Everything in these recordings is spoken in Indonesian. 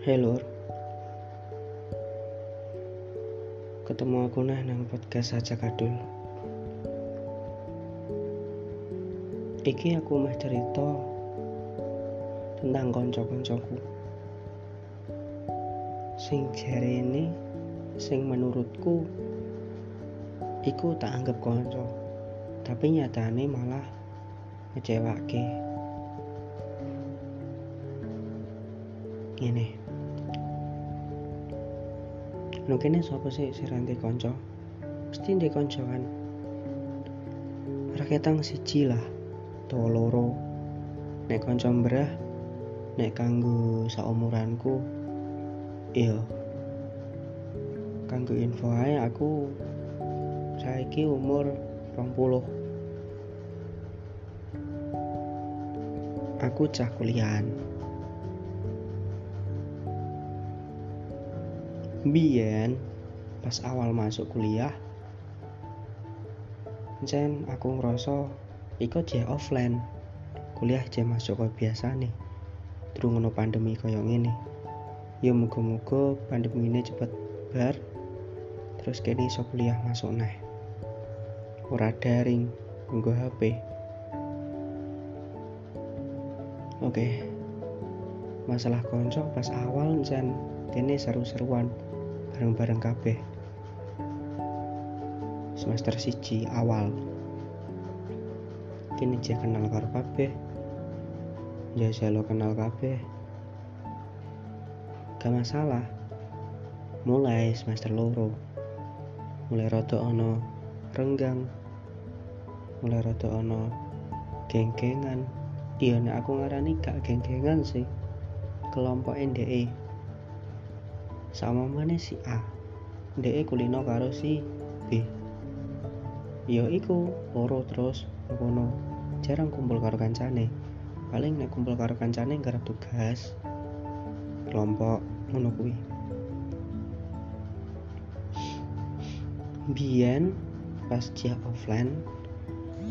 Hey Ketemu aku nah nang podcast aja kadul. Iki aku mah cerita tentang konco-koncoku Sing jari ini Sing menurutku Iku tak anggap konco Tapi nyatane malah ngecewake Ini Anu kene sapa sih si ranti konco? Mesti ndek konco kan. Raketang siji lah, utawa loro. Nek konco mbrah, nek kanggo saumuranku, iya. Kanggo info ae aku saiki umur 20. Aku cah kuliahan. Biyen pas awal masuk kuliah Jen aku ngerasa iku je offline. Kuliah je masuk kaya biasa nih. Terus ngono pandemi kaya ngene. Ya muga-muga pandemi ini cepet bar terus kini iso kuliah masuk neh. Ora daring nggo HP oke masalah konco pas awal jen kene seru-seruan bareng-bareng kabeh. Semester siji awal. Kini je kenal karo kabeh. Jasa lo kenal kabeh. Gak masalah. Mulai semester loro. Mulai rada ono renggang. Mulai rada ono geng-gengan. Iya aku ngarani gak geng-gengan sih. Kelompok NDE sama mana si A DE kulino karo si B. Yo iku loro terus ngono. Jarang kumpul karo kancane. Paling nek kumpul karo kancane garap tugas. Kelompok ngono kuwi. Biyen pas dia offline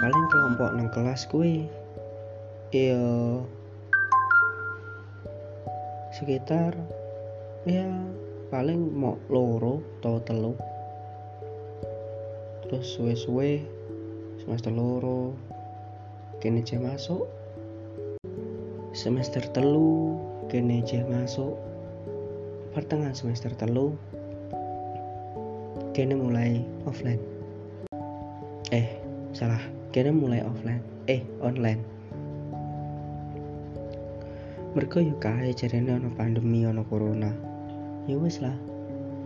paling kelompok nang kelas kuwi. Iyo sekitar ya paling mau loro atau telu. Terus suwe-suwe semester loro kene je masuk. Semester telu kene je masuk. Pertengahan semester telu kene mulai offline. Eh salah kene mulai offline eh online. Mereka yuk kae jarene ono pandemi ono corona ya wis lah.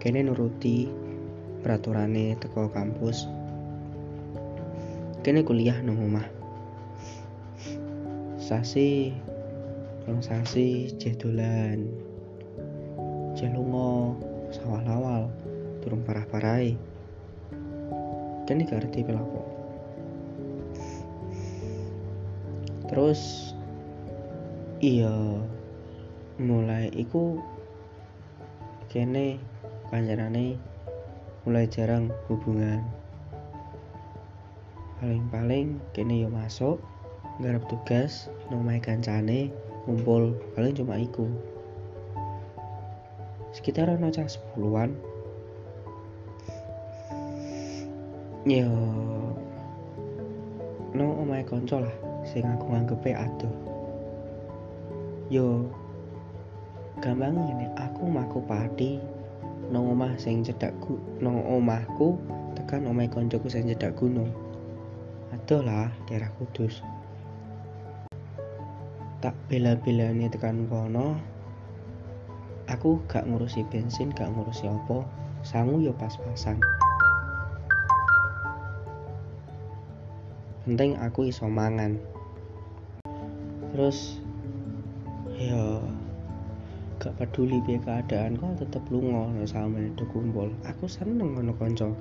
Kene nuruti peraturane teko kampus. Kene kuliah nang omah. Sasi rong sasi jedolan jelungo sawal-awal turun parah-parai kene gak ngerti pelaku terus iya mulai iku kene kanjarane mulai jarang hubungan. Paling-paling kene yo masuk garap tugas nomai kancane ngumpul paling cuma iku. Sekitar ono cah sepuluhan. Yo no omai konco lah sing aku nganggepe aduh yo gampang ini aku maku padi. Nang omah sing cedakku nang omahku tekan omah koncoku sing cedak gunung. Aduh lah daerah kudus. Tak bela-belani tekan kono. Aku gak ngurusi bensin gak ngurusi opo sangu yo pas-pasan. Penting aku iso mangan. Terus ya gak peduli biar keadaan kok tetep lungo nek sama itu kumpul. Aku seneng ngono konco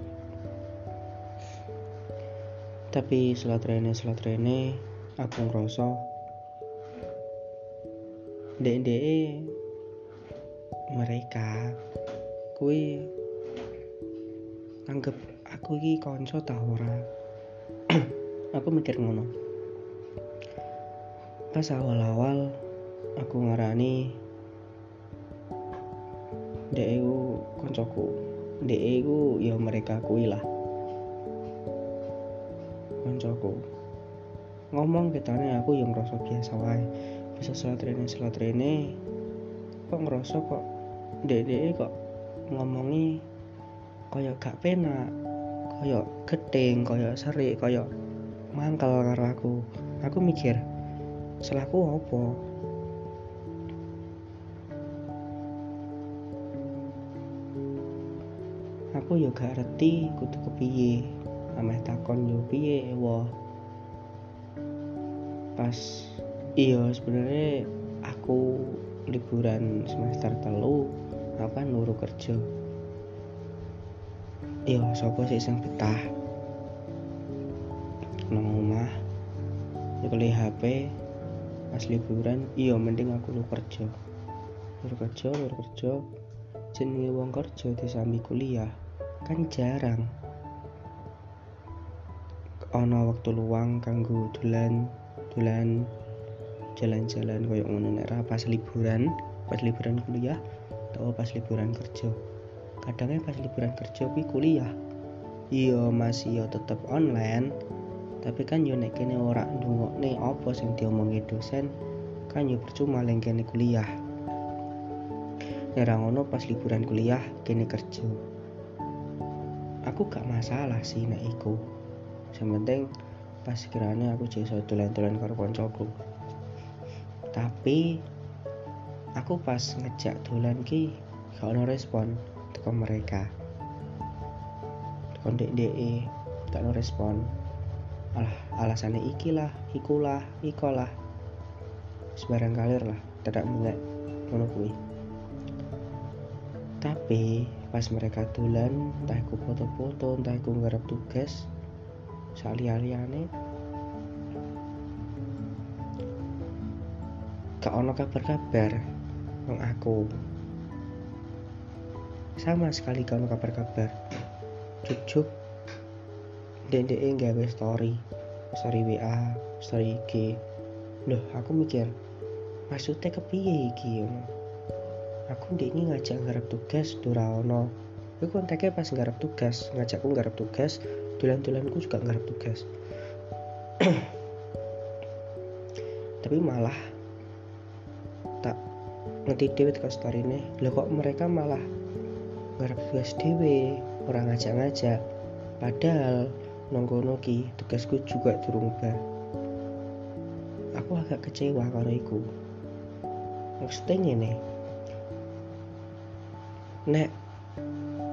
tapi selat rene selat rene aku ngerasa dek mereka kui anggap aku iki konco ta ora? Aku mikir ngono. Pas awal-awal aku ngarani dek iku koncoku dek ya mereka kui lah. Koncoku ngomong ketane aku yang ngerasa biasa wae. Bisa salat rene salat rene kok ngerasa kok dek dek kok ngomongi kaya gak penak kaya gedeng kaya serik kaya mangkel karo aku. Aku mikir salahku apa aku yo gak ngerti kudu kepiye? Ameh takon yo piye? Ewo pas iya sebenarnya aku liburan semester telu aku kan nuru kerja. Iya sopo sih sing betah? Nang omah nyekeli HP pas liburan iya mending aku lu kerja. Lu kerja lu kerja. Jenenge wong kerja disambi kuliah kan jarang. Ana waktu luang kanggo dolan dolan jalan-jalan koyo ngono nek pas liburan. Pas liburan kuliah atau pas liburan kerja. Kadangnya pas liburan kerja kuwi kuliah. Iya masih yo tetep online. Tapi kan yo nek kene ora ndungokne apa sing diomongi dosen kan yo percuma leng kene kuliah. Nek ngono pas liburan kuliah kene kerja aku gak masalah sih nek iku. Yang penting pas kiranya aku jadi dolan-dolan karo koncoku tapi aku pas ngejak dolan ki gak ada respon teko mereka. Teko dek gak ada respon. Alah alasannya iki lah ikulah ikolah. Sebarang kalir lah tidak mulai kuwi. Tapi pas mereka dolan entah aku foto-foto entah aku ngarep tugas sali-aliane gak ono kabar-kabar nang aku. Sama sekali gak ono kabar-kabar. Cucuk dendek gawe story story WA story IG loh aku mikir maksudnya kepiye iki aku ndek ini ngajak nggarap tugas dora ono aku kontaknya pas nggarap tugas ngajakku nggarap tugas tulan-tulanku juga nggarap tugas. Tapi malah tak ngerti dewe ke story ini loh kok mereka malah nggarap tugas dewe orang ngajak-ngajak. Padahal nongkono ki tugasku juga durung bah aku agak kecewa karo iku. Maksudnya ini nek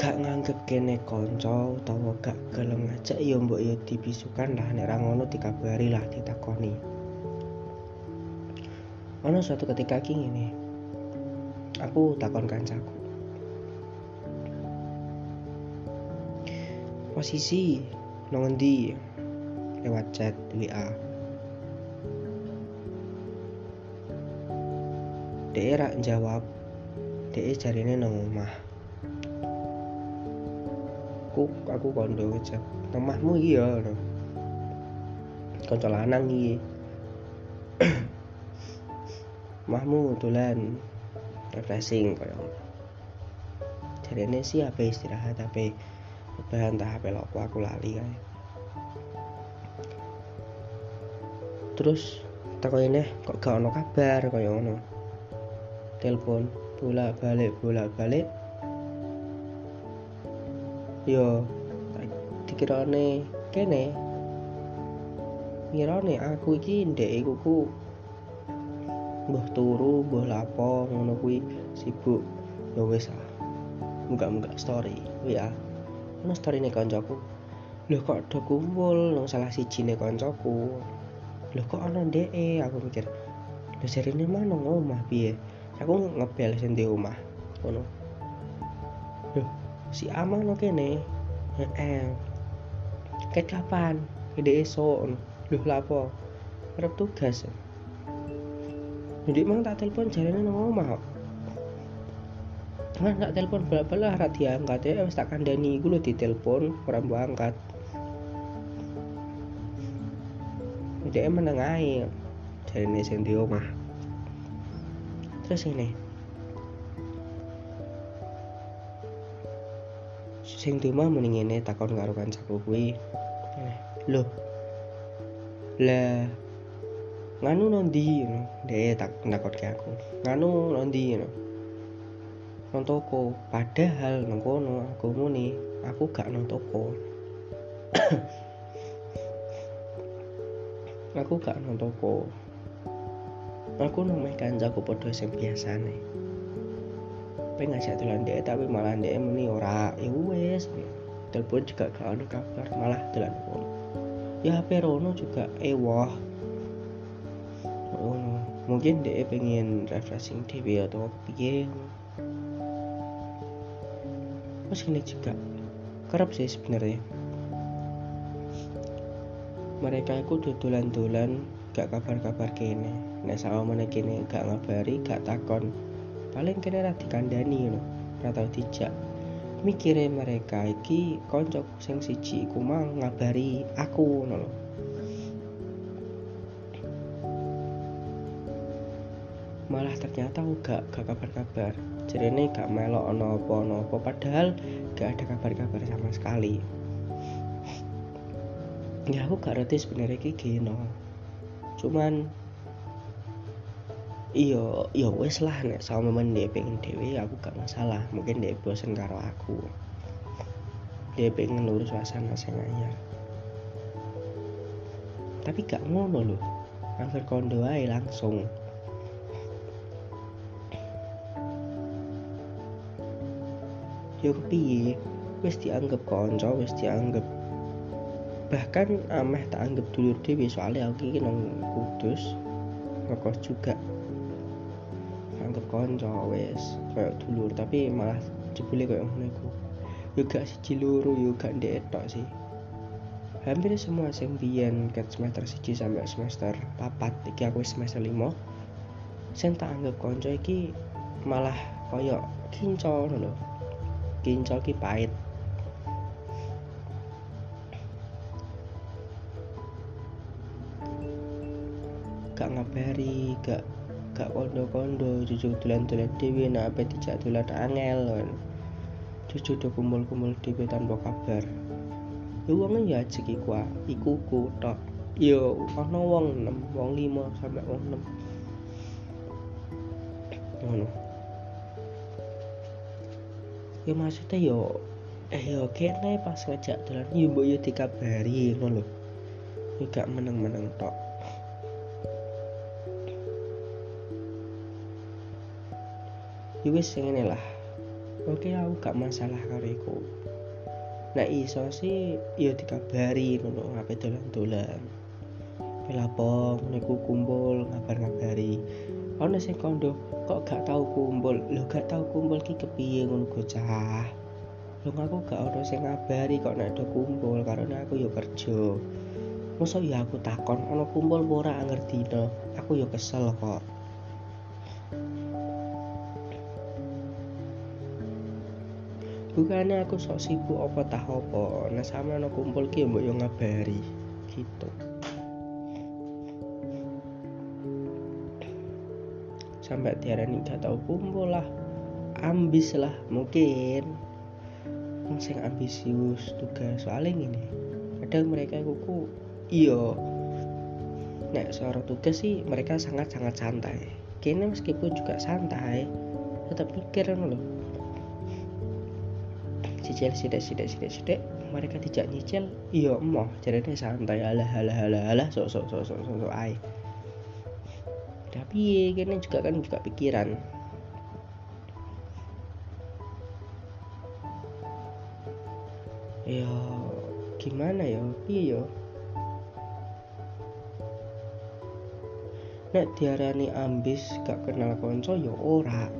gak nganggep kene konco utawa gak gelem ngajak ya mbok ya dibisukan lah. Nek ra ngono dikabari lah ditakoni. Ono suatu ketika ki ngene. Aku takon kancaku. Posisi nang ngendi? Lewat chat WA Dia jawab Dia jarine nang omah aku aku kondo chat omahmu iya no. kanca lanang iki. Mahmu dolan refreshing kaya jarene sih apa istirahat tapi bahan tak HP aku aku lali kae. Terus takon ini kok gak ono kabar kaya ngono. Telepon bolak balik bolak balik yo dikirane kene. Ngirane aku iki ndek iku ku mbah turu mbah lapo ngono kuwi sibuk. Ya wis ah muga-muga story ya. Ono story nih koncoku. Lho kok do kumpul? Nang salah siji nih koncoku. Lho kok ono ndek aku mikir lho jarine mana? Omah piye? Aku ngebel sing di omah ngono si Amang no kene. Eh ket kapan? Ide esok loh lapo arep tugas. Jadi emang tak telepon jarene nang omah Kan tak telepon bala-bala ora diangkat ya wis tak kandhani. Iku lho ditelepon ora mbok angkat. Dia meneng ae jarine sing di omah. Terus ini sing dumah muni ngene takon karo kancaku kuwi. Eh, lho lah nganu nondi ngono dhek tak ke aku. Nganu nondi ngono nang toko. Padahal nang kono aku muni aku gak nang toko. Aku gak nang toko. Aku nang kancaku padha sing biasane pengen ngajak dolan dhek tapi malah dhek muni ora. Ya wis telepon juga gak ada kabar malah dolan kono ya HP Rono juga ewah oh, mungkin dia pengen refreshing TV atau piye. Mas ini juga. Kerap sih sebenarnya. Mereka itu dodolan-dolan gak kabar-kabar kene. Nek sama kene gak ngabari gak takon paling kene ra dikandani ngono dijak. Mikire mereka iki konco sing siji iku mang ngabari aku lho. Malah ternyata aku gak kabar-kabar. Ini gak melok ono apa padahal gak ada kabar-kabar sama sekali. Ya aku gak ngerti sebenarnya iki gino cuman iyo iyo wes lah nek sama men dia pengen dewi aku gak masalah. Mungkin dia bosen karo aku. Dia pengen lurus suasana anyar. Tapi gak ngono loh angker kondo ae langsung. Yo kepiye? Wis dianggap konco wis dianggap bahkan ameh tak anggap dulur dhewe soalnya aku iki nang kudus ngekos juga konco wes kayak dulur tapi malah jebule kayak ngono iku. Yo gak siji loro yo gak ndek sih. Hampir semua sing biyen ket semester 1 sampai semester 4 iki aku semester 5 sing tak anggap konco iki malah koyo kinco lho. Kinco ki pahit. Gak ngabari gak gak kondo-kondo cucu tulan-tulan dewi nak apa tidak tulan angel cucu do kumpul-kumpul dewi tanpa kabar. Ya ya aja iku iku ku tok. Ya ana wong 6 wong 5 sampai wong 6 ngono. Ya maksudnya yo eh yo kene pas ngajak dolan yo mbok yo dikabari ngono lho. Yo gak meneng-meneng tok wis ngene lah oke aku gak masalah karo iku. Nah iso sih ya dikabari ngono ngapain dolan-dolan. Pelapong niku kumpul ngabar-ngabari. Ana sing kondo kok gak tau kumpul? Lho gak tau kumpul ki kepiye ngono bocah? Lho aku gak ono sing ngabari kok nek do kumpul karena aku yo kerja. Masa ya aku takon ono kumpul ora ngerti no? Aku yo kesel kok bukannya aku sok sibuk apa tah apa. Nah sama no kumpul ki mbok yo ngabari. Gitu. Sampai tiarani gak tau kumpul lah. Ambis lah mungkin. Sing ambisius tugas soalnya ini kadang mereka kuku iyo nek seorang tugas sih mereka sangat sangat santai. Kini meskipun juga santai tetap mikir loh cicil sidik sidik sidik sidik. Mereka tidak nyicil iya emoh. jadi santai alah alah alah alah sok sok sok sok sok, sok ai tapi kini juga kan juga pikiran. Ya gimana ya? Iya yo nek diarani ambis gak kenal konco ya ora.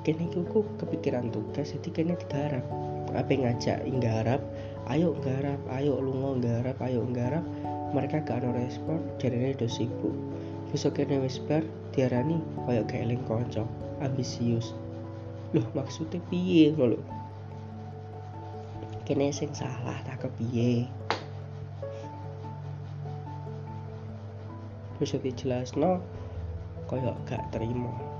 Kene kuku kepikiran tugas jadi kene digarap apa ngajak nggarap ayo nggarap ayo lunga nggarap ayo nggarap mereka gak ada respon jadi udah sibuk. Besok kene wis bar diarani kayak keling konco ambisius. Loh maksudnya piye lho? Kene sing salah tak kepiye dijelas no kayak gak terima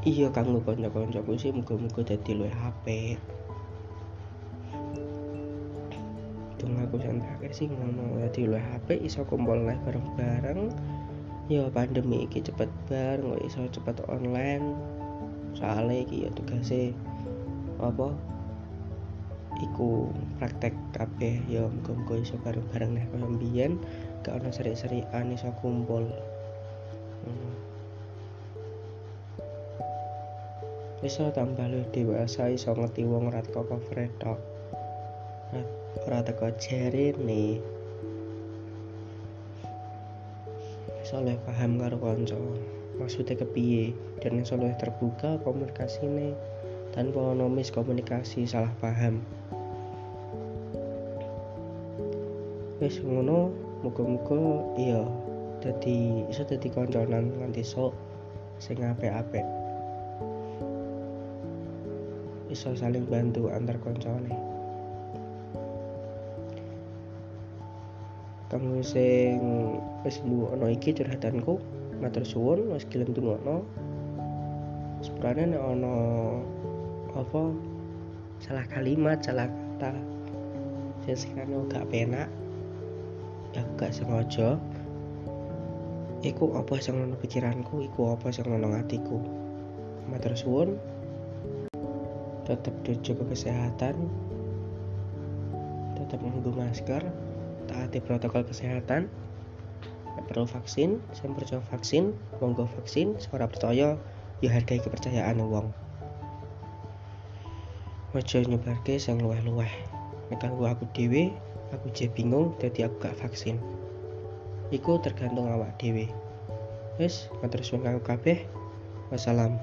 iya kanggo kanca-kancaku sih muga-muga dadi luwih apik. Tung aku santai sih ngono dadi luwih apik iso kumpul live bareng-bareng. Ya pandemi iki cepet bar kok iso cepet online. Soalnya iki ya tugasnya apa iku praktek kabeh. Ya muga-muga iso bareng-bareng nek kaya mbiyen. Gak ono seri-serian iso kumpul iso tambah lu dewasa iso ngerti wong teko cover tok. Ora teko nih. Iso paham karo kanca. Maksudnya kepiye? Dan iso terbuka komunikasi nih tanpa ono komunikasi salah paham. Wis ngono muga-muga iya dadi iso dadi kancanan nganti sok sing apik-apik iso saling bantu antar koncone. Kamu sing wis ono iki curhatanku matur suwun wis gelem tungokno sepurane nek ono apa salah kalimat salah kata sing sekarang gak penak ya gak sengaja iku apa sing ono pikiranku iku apa sing ono atiku matur suwun tetap dijaga kesehatan tetap menggunakan masker taati protokol kesehatan. Perlu vaksin saya percaya vaksin monggo vaksin suara percaya ya hargai kepercayaan wong. Ojo nyebarke sing luweh-luweh. Nek gua aku dhewe aku je bingung jadi aku gak vaksin. Iku tergantung awak dhewe. Wis matur suwun kanggo kabeh. Wassalam